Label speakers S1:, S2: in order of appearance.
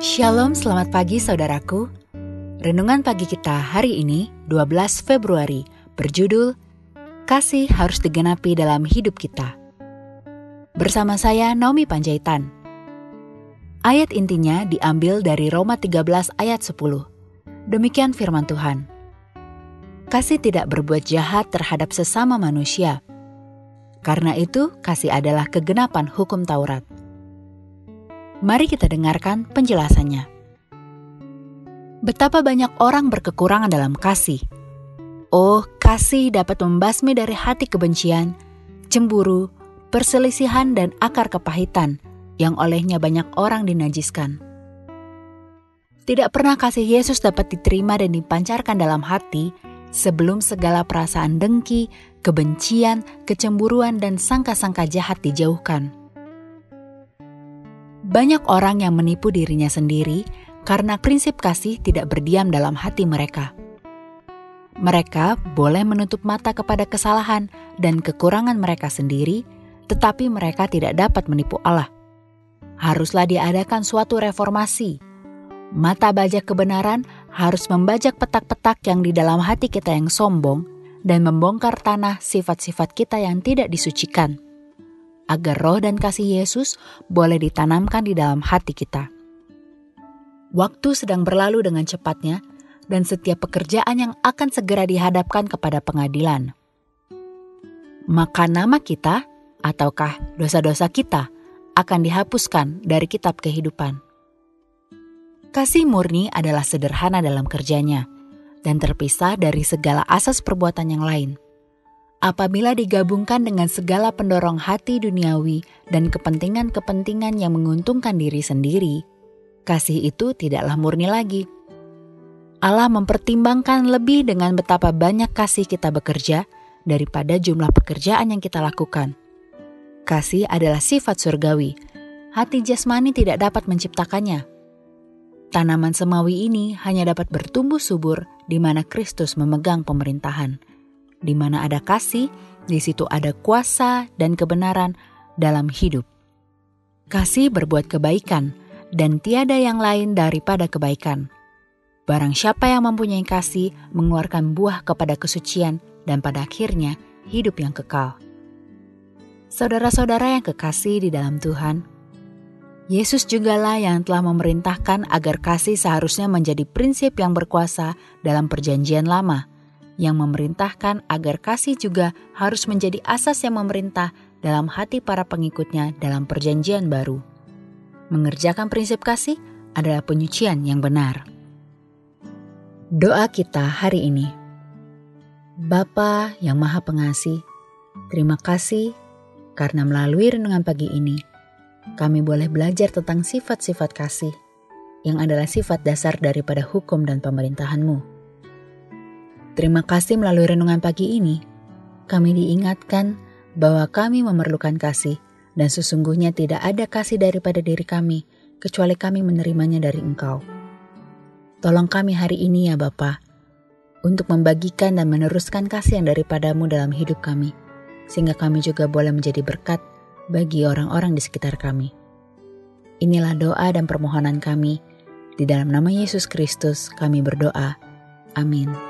S1: Shalom, selamat pagi saudaraku. Renungan pagi kita hari ini, 12 Februari, berjudul Kasih harus digenapi dalam hidup kita. Bersama saya Naomi Panjaitan. Ayat intinya diambil dari Roma 13 ayat 10. Demikian firman Tuhan. Kasih tidak berbuat jahat terhadap sesama manusia. Karena itu, kasih adalah kegenapan hukum Taurat. Mari kita dengarkan penjelasannya. Betapa banyak orang berkekurangan dalam kasih. Oh, kasih dapat membasmi dari hati kebencian, cemburu, perselisihan, dan akar kepahitan yang olehnya banyak orang dinajiskan. Tidak pernah kasih Yesus dapat diterima dan dipancarkan dalam hati sebelum segala perasaan dengki, kebencian, kecemburuan, dan sangka-sangka jahat dijauhkan. Banyak orang yang menipu dirinya sendiri karena prinsip kasih tidak berdiam dalam hati mereka. Mereka boleh menutup mata kepada kesalahan dan kekurangan mereka sendiri, tetapi mereka tidak dapat menipu Allah. Haruslah diadakan suatu reformasi. Mata bajak kebenaran harus membajak petak-petak yang di dalam hati kita yang sombong dan membongkar tanah sifat-sifat kita yang tidak disucikan agar roh dan kasih Yesus boleh ditanamkan di dalam hati kita. Waktu sedang berlalu dengan cepatnya, dan setiap pekerjaan yang akan segera dihadapkan kepada pengadilan. Maka nama kita, ataukah dosa-dosa kita, akan dihapuskan dari kitab kehidupan. Kasih murni adalah sederhana dalam kerjanya, dan terpisah dari segala asas perbuatan yang lain apabila digabungkan dengan segala pendorong hati duniawi dan kepentingan-kepentingan yang menguntungkan diri sendiri, kasih itu tidaklah murni lagi. Allah mempertimbangkan lebih dengan betapa banyak kasih kita bekerja daripada jumlah pekerjaan yang kita lakukan. Kasih adalah sifat surgawi. Hati jasmani tidak dapat menciptakannya. Tanaman semawi ini hanya dapat bertumbuh subur di mana Kristus memegang pemerintahan di mana ada kasih, di situ ada kuasa dan kebenaran dalam hidup. Kasih berbuat kebaikan, dan tiada yang lain daripada kebaikan. Barang siapa yang mempunyai kasih mengeluarkan buah kepada kesucian dan pada akhirnya hidup yang kekal. Saudara-saudara yang kekasih di dalam Tuhan, Yesus jugalah yang telah memerintahkan agar kasih seharusnya menjadi prinsip yang berkuasa dalam perjanjian lama yang memerintahkan agar kasih juga harus menjadi asas yang memerintah dalam hati para pengikutnya dalam perjanjian baru. Mengerjakan prinsip kasih adalah penyucian yang benar. Doa kita hari ini. Bapa yang Maha Pengasih, terima kasih karena melalui renungan pagi ini kami boleh belajar tentang sifat-sifat kasih yang adalah sifat dasar daripada hukum dan pemerintahanmu. Terima kasih melalui renungan pagi ini, kami diingatkan bahwa kami memerlukan kasih dan sesungguhnya tidak ada kasih daripada diri kami kecuali kami menerimanya dari Engkau. Tolong kami hari ini ya Bapa, untuk membagikan dan meneruskan kasih yang daripadamu dalam hidup kami, sehingga kami juga boleh menjadi berkat bagi orang-orang di sekitar kami. Inilah doa dan permohonan kami. Di dalam nama Yesus Kristus kami berdoa. Amin.